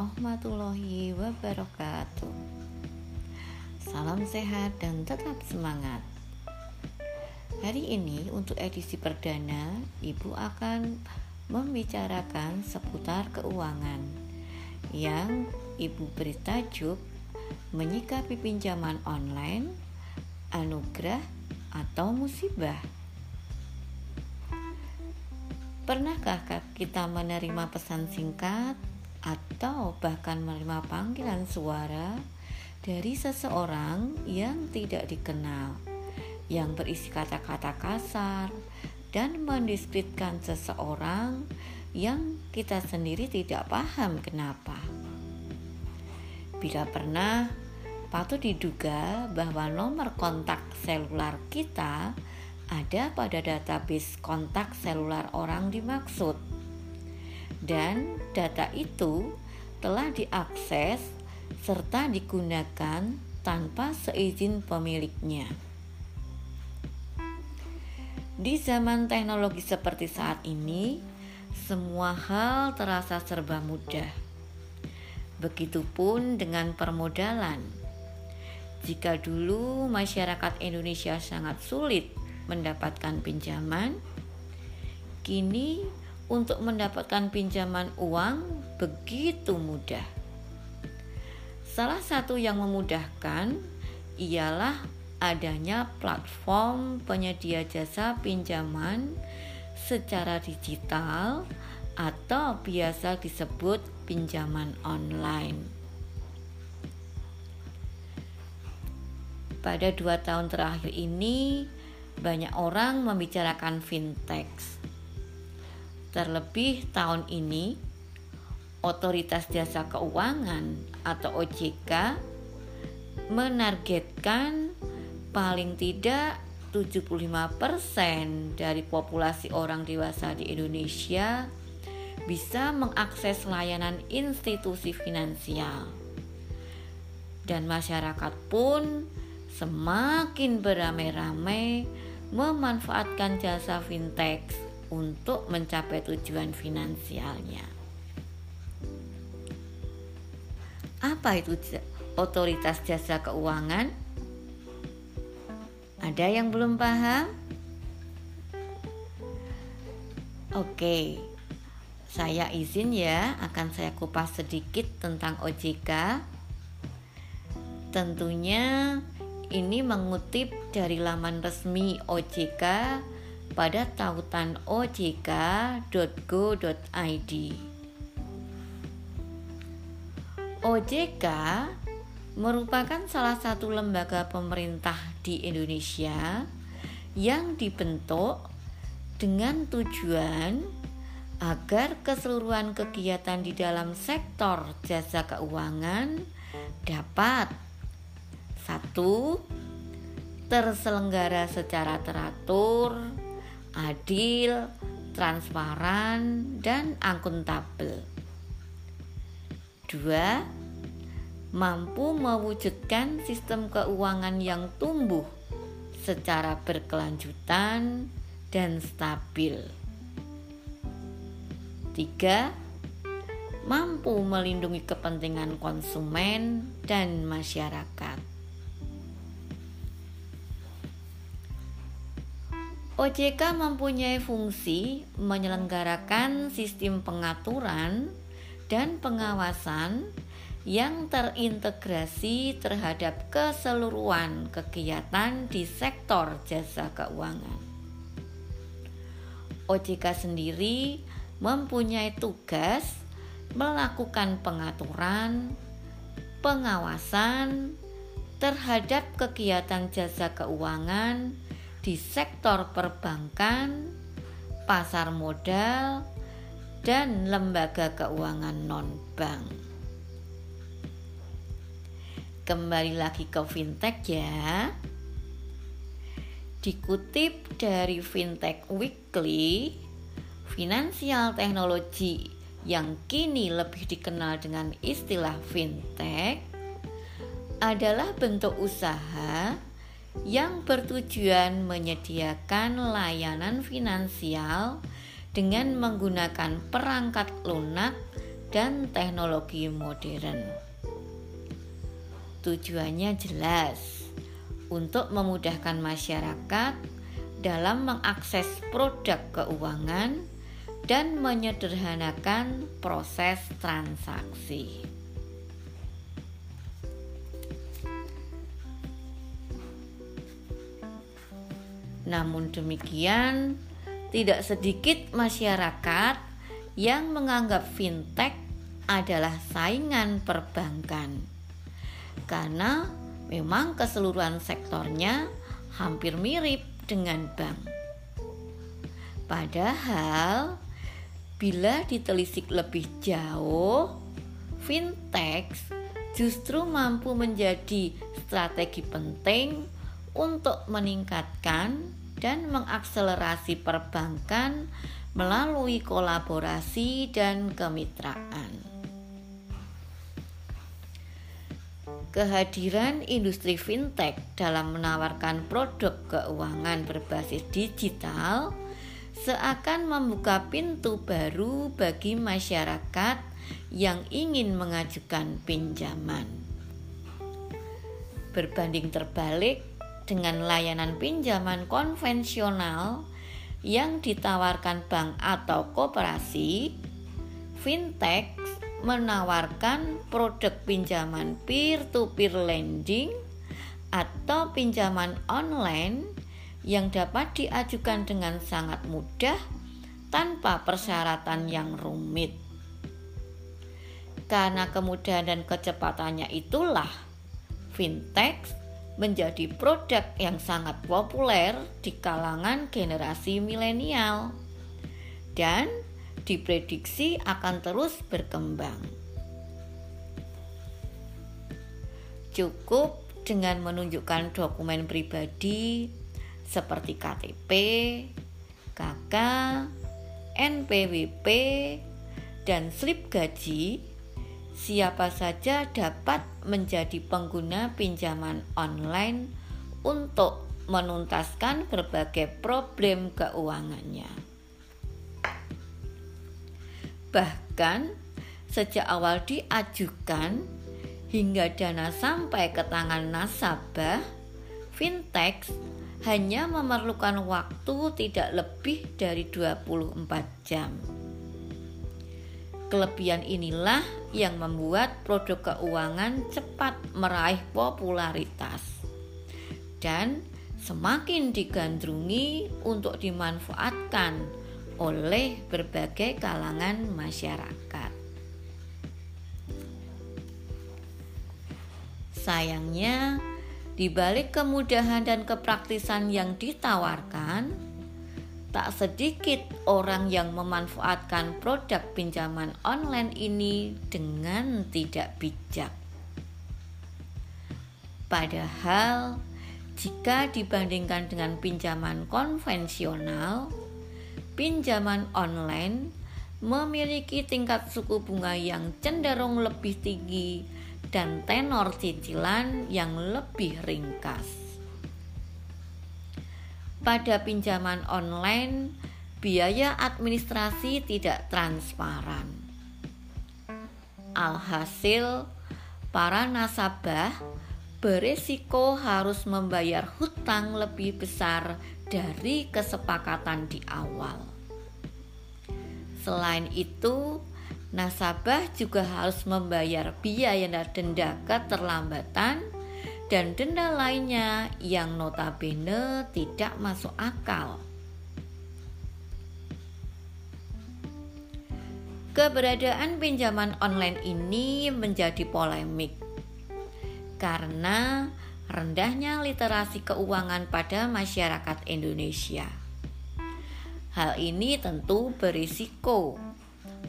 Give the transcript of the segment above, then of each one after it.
warahmatullahi wabarakatuh. Salam sehat dan tetap semangat. Hari ini untuk edisi perdana, Ibu akan membicarakan seputar keuangan yang Ibu beri tajuk menyikapi pinjaman online, anugerah atau musibah. Pernahkah kita menerima pesan singkat atau bahkan menerima panggilan suara dari seseorang yang tidak dikenal, yang berisi kata-kata kasar dan mendiskreditkan seseorang yang kita sendiri tidak paham kenapa? Bila pernah, patut diduga bahwa nomor kontak selular kita ada pada database kontak selular orang dimaksud. Dan data itu telah diakses serta digunakan tanpa seizin pemiliknya. Di zaman teknologi seperti saat ini, semua hal terasa serba mudah. Begitupun dengan permodalan. Jika dulu masyarakat Indonesia sangat sulit mendapatkan pinjaman. Kini untuk mendapatkan pinjaman uang begitu mudah. Salah satu yang memudahkan ialah adanya platform penyedia jasa pinjaman secara digital atau biasa disebut pinjaman online. Pada dua tahun terakhir ini, banyak orang membicarakan fintech. Terlebih tahun ini, Otoritas Jasa Keuangan atau OJK menargetkan paling tidak 75% dari populasi orang dewasa di Indonesia bisa mengakses layanan institusi finansial. Dan masyarakat pun semakin beramai-ramai memanfaatkan jasa fintech untuk mencapai tujuan finansialnya. Apa itu otoritas jasa keuangan? Ada yang belum paham? Oke, saya izin ya, akan saya kupas sedikit tentang OJK. Tentunya ini mengutip dari laman resmi OJK pada tautan ojk.go.id. OJK merupakan salah satu lembaga pemerintah di Indonesia yang dibentuk dengan tujuan agar keseluruhan kegiatan di dalam sektor jasa keuangan dapat satu, terselenggara secara teratur, adil, transparan, dan akuntabel. Dua, mampu mewujudkan sistem keuangan yang tumbuh secara berkelanjutan dan stabil. Tiga, mampu melindungi kepentingan konsumen dan masyarakat. OJK mempunyai fungsi menyelenggarakan sistem pengaturan dan pengawasan yang terintegrasi terhadap keseluruhan kegiatan di sektor jasa keuangan. OJK sendiri mempunyai tugas melakukan pengaturan, pengawasan terhadap kegiatan jasa keuangan di sektor perbankan, pasar modal, dan lembaga keuangan non-bank. Kembali lagi ke fintech ya. Dikutip dari Fintech Weekly, finansial teknologi yang kini lebih dikenal dengan istilah fintech adalah bentuk usaha yang bertujuan menyediakan layanan finansial dengan menggunakan perangkat lunak dan teknologi modern. Tujuannya jelas untuk memudahkan masyarakat dalam mengakses produk keuangan dan menyederhanakan proses transaksi. Namun demikian, tidak sedikit masyarakat yang menganggap fintech adalah saingan perbankan, karena memang keseluruhan sektornya hampir mirip dengan bank. Padahal, bila ditelisik lebih jauh, fintech justru mampu menjadi strategi penting untuk meningkatkan dan mengakselerasi perbankan melalui kolaborasi dan kemitraan. Kehadiran industri fintech dalam menawarkan produk keuangan berbasis digital seakan membuka pintu baru bagi masyarakat yang ingin mengajukan pinjaman. Berbanding terbalik, dengan layanan pinjaman konvensional yang ditawarkan bank atau koperasi, fintech menawarkan produk pinjaman peer-to-peer lending atau pinjaman online yang dapat diajukan dengan sangat mudah tanpa persyaratan yang rumit. Karena kemudahan dan kecepatannya itulah fintech menjadi produk yang sangat populer di kalangan generasi milenial dan diprediksi akan terus berkembang. Cukup dengan menunjukkan dokumen pribadi seperti KTP, KK, NPWP, dan slip gaji siapa saja dapat menjadi pengguna pinjaman online untuk menuntaskan berbagai problem keuangannya. Bahkan sejak awal diajukan hingga dana sampai ke tangan nasabah, fintech hanya memerlukan waktu tidak lebih dari 24 jam. Kelebihan inilah yang membuat produk keuangan cepat meraih popularitas dan semakin digandrungi untuk dimanfaatkan oleh berbagai kalangan masyarakat. Sayangnya, di balik kemudahan dan kepraktisan yang ditawarkan, tak sedikit orang yang memanfaatkan produk pinjaman online ini dengan tidak bijak. Padahal, jika dibandingkan dengan pinjaman konvensional, pinjaman online memiliki tingkat suku bunga yang cenderung lebih tinggi dan tenor cicilan yang lebih ringkas. Pada pinjaman online, biaya administrasi tidak transparan. Alhasil, para nasabah berisiko harus membayar hutang lebih besar dari kesepakatan di awal. Selain itu, nasabah juga harus membayar biaya denda keterlambatan dan denda lainnya yang notabene tidak masuk akal. Keberadaan pinjaman online ini menjadi polemik karena rendahnya literasi keuangan pada masyarakat Indonesia. Hal ini tentu berisiko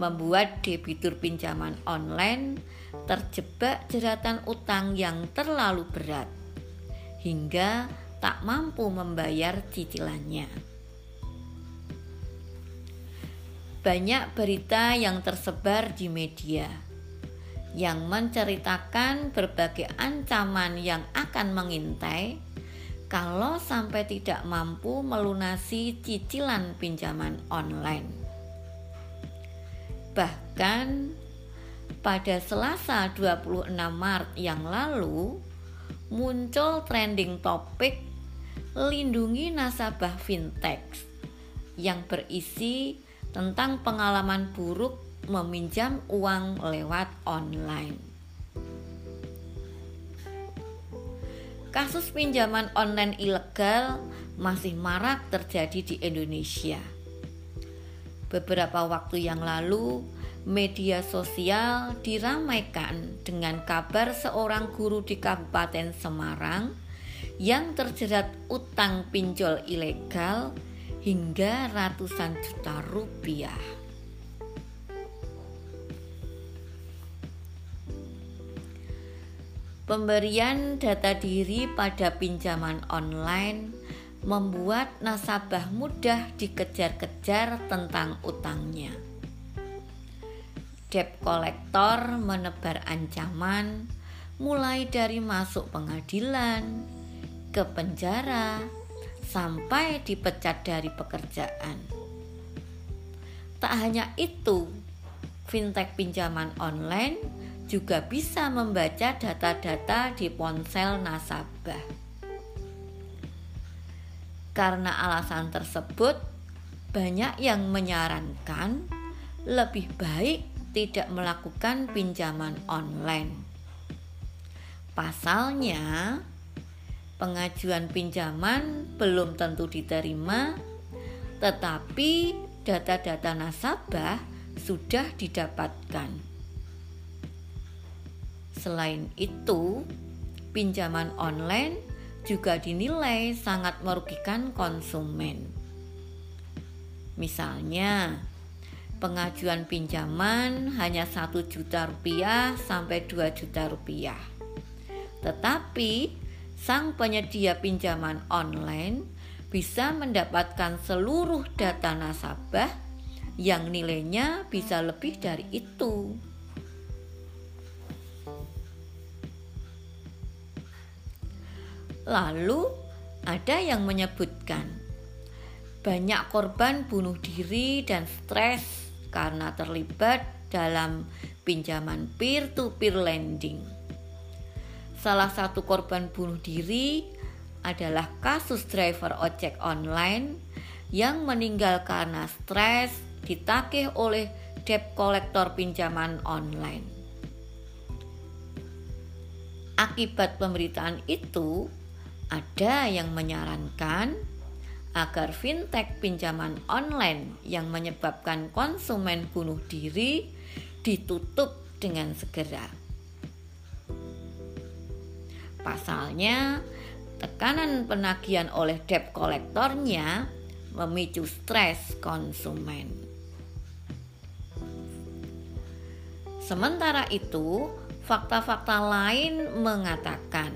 membuat debitur pinjaman online terjebak jeratan utang yang terlalu berat hingga tak mampu membayar cicilannya. Banyak berita yang tersebar di media yang menceritakan berbagai ancaman yang akan mengintai kalau sampai tidak mampu melunasi cicilan pinjaman online. Bahkan pada Selasa 26 Maret yang lalu muncul trending topik lindungi nasabah fintech yang berisi tentang pengalaman buruk meminjam uang lewat online. Kasus pinjaman online ilegal masih marak terjadi di Indonesia. Beberapa waktu yang lalu, media sosial diramaikan dengan kabar seorang guru di Kabupaten Semarang yang terjerat utang pinjol ilegal hingga ratusan juta rupiah. Pemberian data diri pada pinjaman online membuat nasabah mudah dikejar-kejar tentang utangnya debt kolektor menebar ancaman mulai dari masuk pengadilan, ke penjara, sampai dipecat dari pekerjaan. Tak hanya itu, fintech pinjaman online juga bisa membaca data-data di ponsel nasabah. Karena alasan tersebut, banyak yang menyarankan lebih baik tidak melakukan pinjaman online. Pasalnya, pengajuan pinjaman belum tentu diterima, tetapi data-data nasabah sudah didapatkan. Selain itu, pinjaman online juga dinilai sangat merugikan konsumen. Misalnya, pengajuan pinjaman hanya satu juta rupiah sampai 2 juta rupiah. Tetapi sang penyedia pinjaman online bisa mendapatkan seluruh data nasabah yang nilainya bisa lebih dari itu. Lalu ada yang menyebutkan banyak korban bunuh diri dan stres karena terlibat dalam pinjaman peer-to-peer lending. Salah satu korban bunuh diri adalah kasus driver ojek online yang meninggal karena stres ditagih oleh debt kolektor pinjaman online. Akibat pemberitaan itu, ada yang menyarankan agar fintech pinjaman online yang menyebabkan konsumen bunuh diri ditutup dengan segera. Pasalnya, tekanan penagihan oleh debt kolektornya memicu stres konsumen. Sementara itu, fakta-fakta lain mengatakan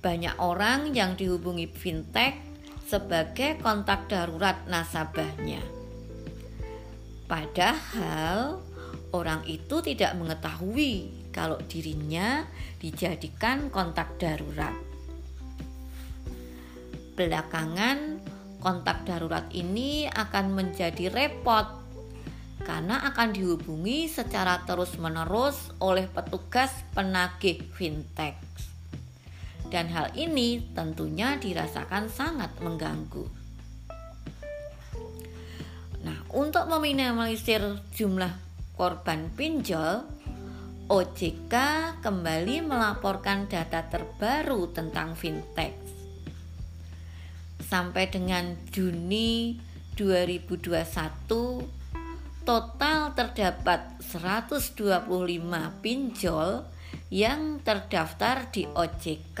banyak orang yang dihubungi fintech sebagai kontak darurat nasabahnya. Padahal orang itu tidak mengetahui kalau dirinya dijadikan kontak darurat. Belakangan, kontak darurat ini akan menjadi repot karena akan dihubungi secara terus-menerus oleh petugas penagih fintech dan hal ini tentunya dirasakan sangat mengganggu. Nah, untuk meminimalisir jumlah korban pinjol, OJK kembali melaporkan data terbaru tentang fintech. Sampai dengan Juni 2021, total terdapat 125 pinjol yang terdaftar di OJK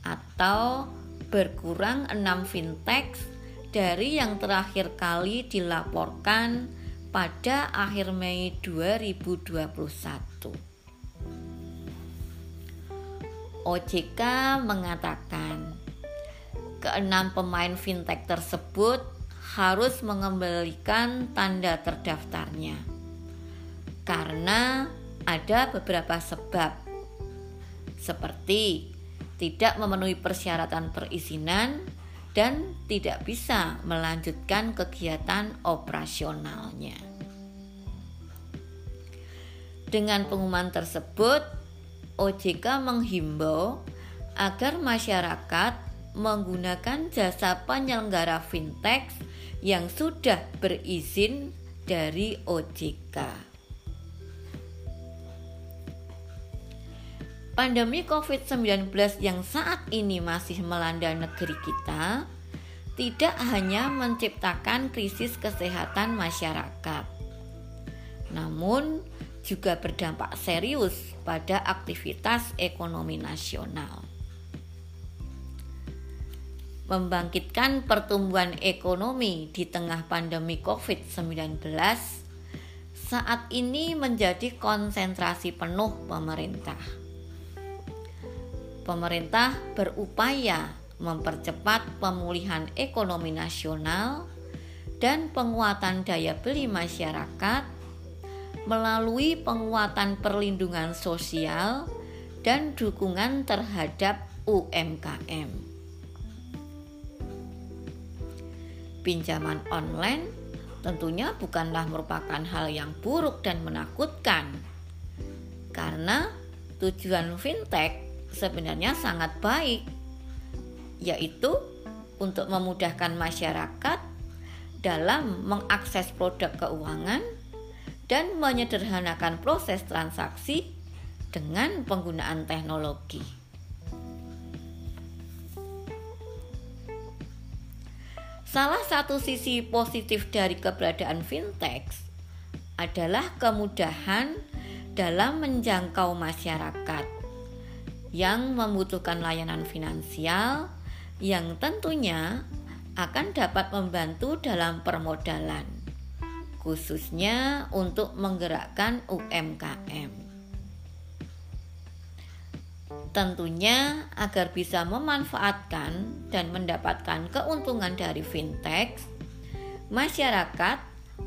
atau berkurang 6 fintech dari yang terakhir kali dilaporkan pada akhir Mei 2021. OJK mengatakan keenam pemain fintech tersebut harus mengembalikan tanda terdaftarnya karena ada beberapa sebab seperti tidak memenuhi persyaratan perizinan dan tidak bisa melanjutkan kegiatan operasionalnya. Dengan pengumuman tersebut, OJK menghimbau agar masyarakat menggunakan jasa penyelenggara fintech yang sudah berizin dari OJK. Pandemi COVID-19 yang saat ini masih melanda negeri kita tidak hanya menciptakan krisis kesehatan masyarakat, namun juga berdampak serius pada aktivitas ekonomi nasional. Membangkitkan pertumbuhan ekonomi di tengah pandemi COVID-19 saat ini menjadi konsentrasi penuh pemerintah pemerintah berupaya mempercepat pemulihan ekonomi nasional dan penguatan daya beli masyarakat melalui penguatan perlindungan sosial dan dukungan terhadap UMKM. Pinjaman online tentunya bukanlah merupakan hal yang buruk dan menakutkan, karena tujuan fintech sebenarnya sangat baik, yaitu untuk memudahkan masyarakat dalam mengakses produk keuangan dan menyederhanakan proses transaksi dengan penggunaan teknologi. Salah satu sisi positif dari keberadaan fintech adalah kemudahan dalam menjangkau masyarakat yang membutuhkan layanan finansial yang tentunya akan dapat membantu dalam permodalan, khususnya untuk menggerakkan UMKM. Tentunya, agar bisa memanfaatkan dan mendapatkan keuntungan dari fintech, masyarakat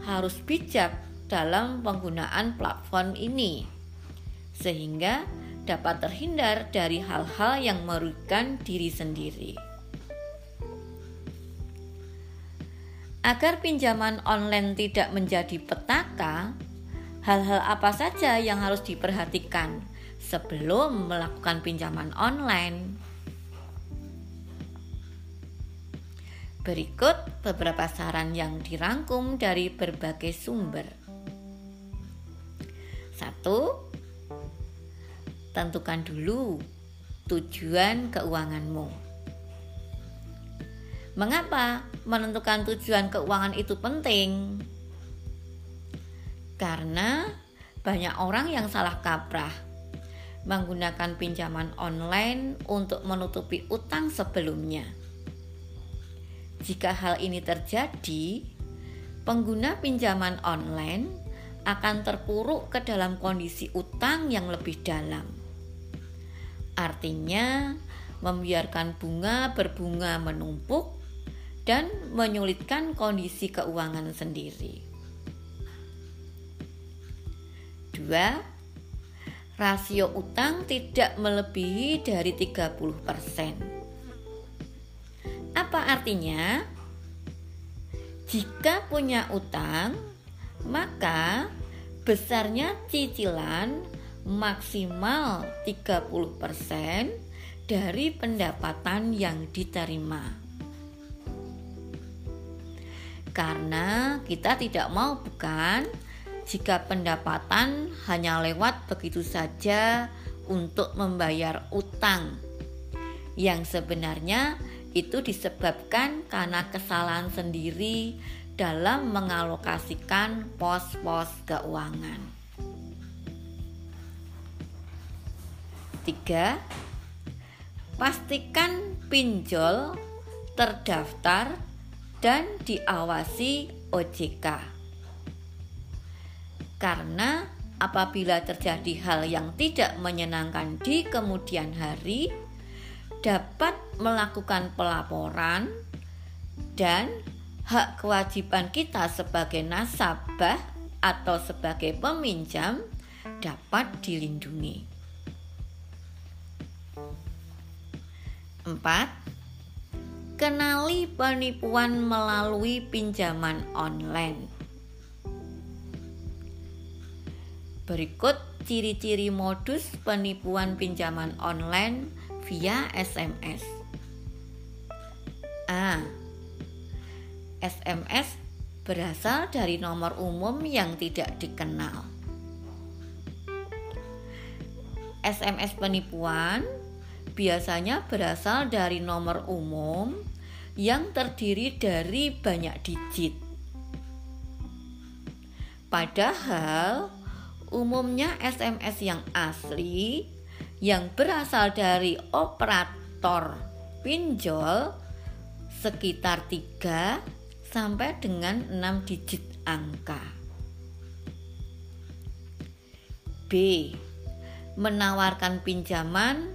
harus bijak dalam penggunaan platform ini, sehingga dapat terhindar dari hal-hal yang merugikan diri sendiri. Agar pinjaman online tidak menjadi petaka, hal-hal apa saja yang harus diperhatikan sebelum melakukan pinjaman online? Berikut beberapa saran yang dirangkum dari berbagai sumber. 1 tentukan dulu tujuan keuanganmu. Mengapa menentukan tujuan keuangan itu penting? Karena banyak orang yang salah kaprah menggunakan pinjaman online untuk menutupi utang sebelumnya. Jika hal ini terjadi, pengguna pinjaman online akan terpuruk ke dalam kondisi utang yang lebih dalam. Artinya, membiarkan bunga berbunga menumpuk dan menyulitkan kondisi keuangan sendiri. Dua, rasio utang tidak melebihi dari 30%. Apa artinya? Jika punya utang, maka besarnya cicilan maksimal 30% dari pendapatan yang diterima. Karena kita tidak mau bukan jika pendapatan hanya lewat begitu saja untuk membayar utang yang sebenarnya itu disebabkan karena kesalahan sendiri dalam mengalokasikan pos-pos keuangan. Tiga, pastikan pinjol terdaftar dan diawasi OJK. Karena apabila terjadi hal yang tidak menyenangkan di kemudian hari, dapat melakukan pelaporan dan hak kewajiban kita sebagai nasabah atau sebagai peminjam dapat dilindungi. 4. Kenali penipuan melalui pinjaman online. Berikut ciri-ciri modus penipuan pinjaman online via SMS. A. SMS berasal dari nomor umum yang tidak dikenal. SMS penipuan biasanya berasal dari nomor umum yang terdiri dari banyak digit. Padahal umumnya SMS yang asli yang berasal dari operator pinjol sekitar 3 sampai dengan 6 digit angka. B. Menawarkan pinjaman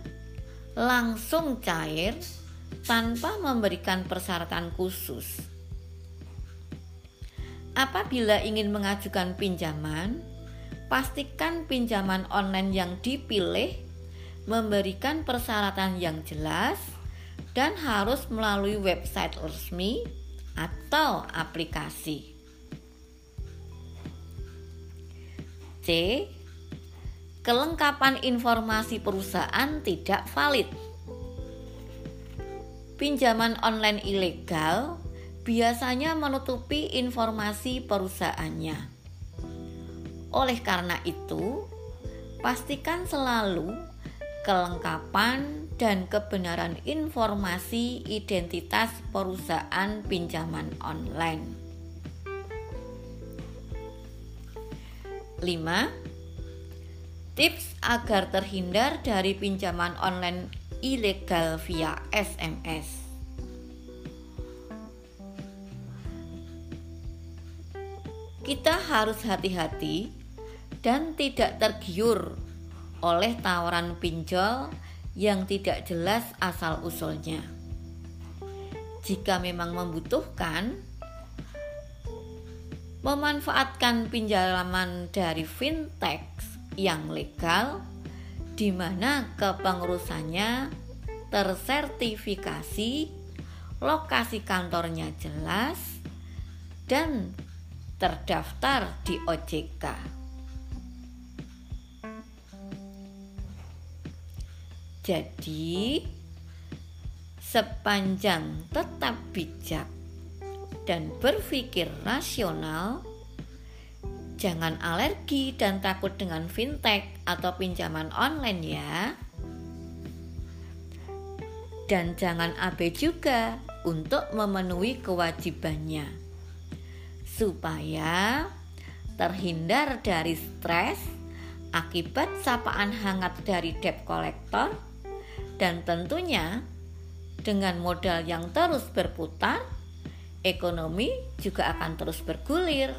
langsung cair tanpa memberikan persyaratan khusus. Apabila ingin mengajukan pinjaman, pastikan pinjaman online yang dipilih memberikan persyaratan yang jelas dan harus melalui website resmi atau aplikasi. C. Kelengkapan informasi perusahaan tidak valid. Pinjaman online ilegal biasanya menutupi informasi perusahaannya. Oleh karena itu, pastikan selalu kelengkapan dan kebenaran informasi identitas perusahaan pinjaman online. 5. Tips agar terhindar dari pinjaman online ilegal via SMS. Kita harus hati-hati dan tidak tergiur oleh tawaran pinjol yang tidak jelas asal-usulnya. Jika memang membutuhkan, memanfaatkan pinjaman dari fintech yang legal di mana kepengurusannya tersertifikasi, lokasi kantornya jelas, dan terdaftar di OJK. Jadi, sepanjang tetap bijak dan berpikir rasional, jangan alergi dan takut dengan fintech atau pinjaman online ya. Dan jangan abe juga untuk memenuhi kewajibannya. Supaya terhindar dari stres akibat sapaan hangat dari debt collector dan tentunya dengan modal yang terus berputar, ekonomi juga akan terus bergulir.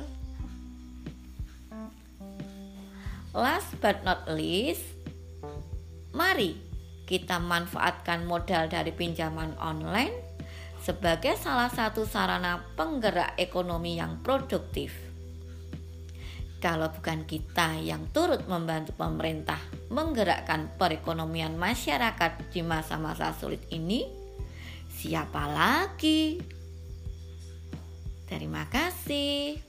Last but not least, mari kita manfaatkan modal dari pinjaman online sebagai salah satu sarana penggerak ekonomi yang produktif kalau bukan kita yang turut membantu pemerintah menggerakkan perekonomian masyarakat di masa-masa sulit ini, siapa lagi? Terima kasih.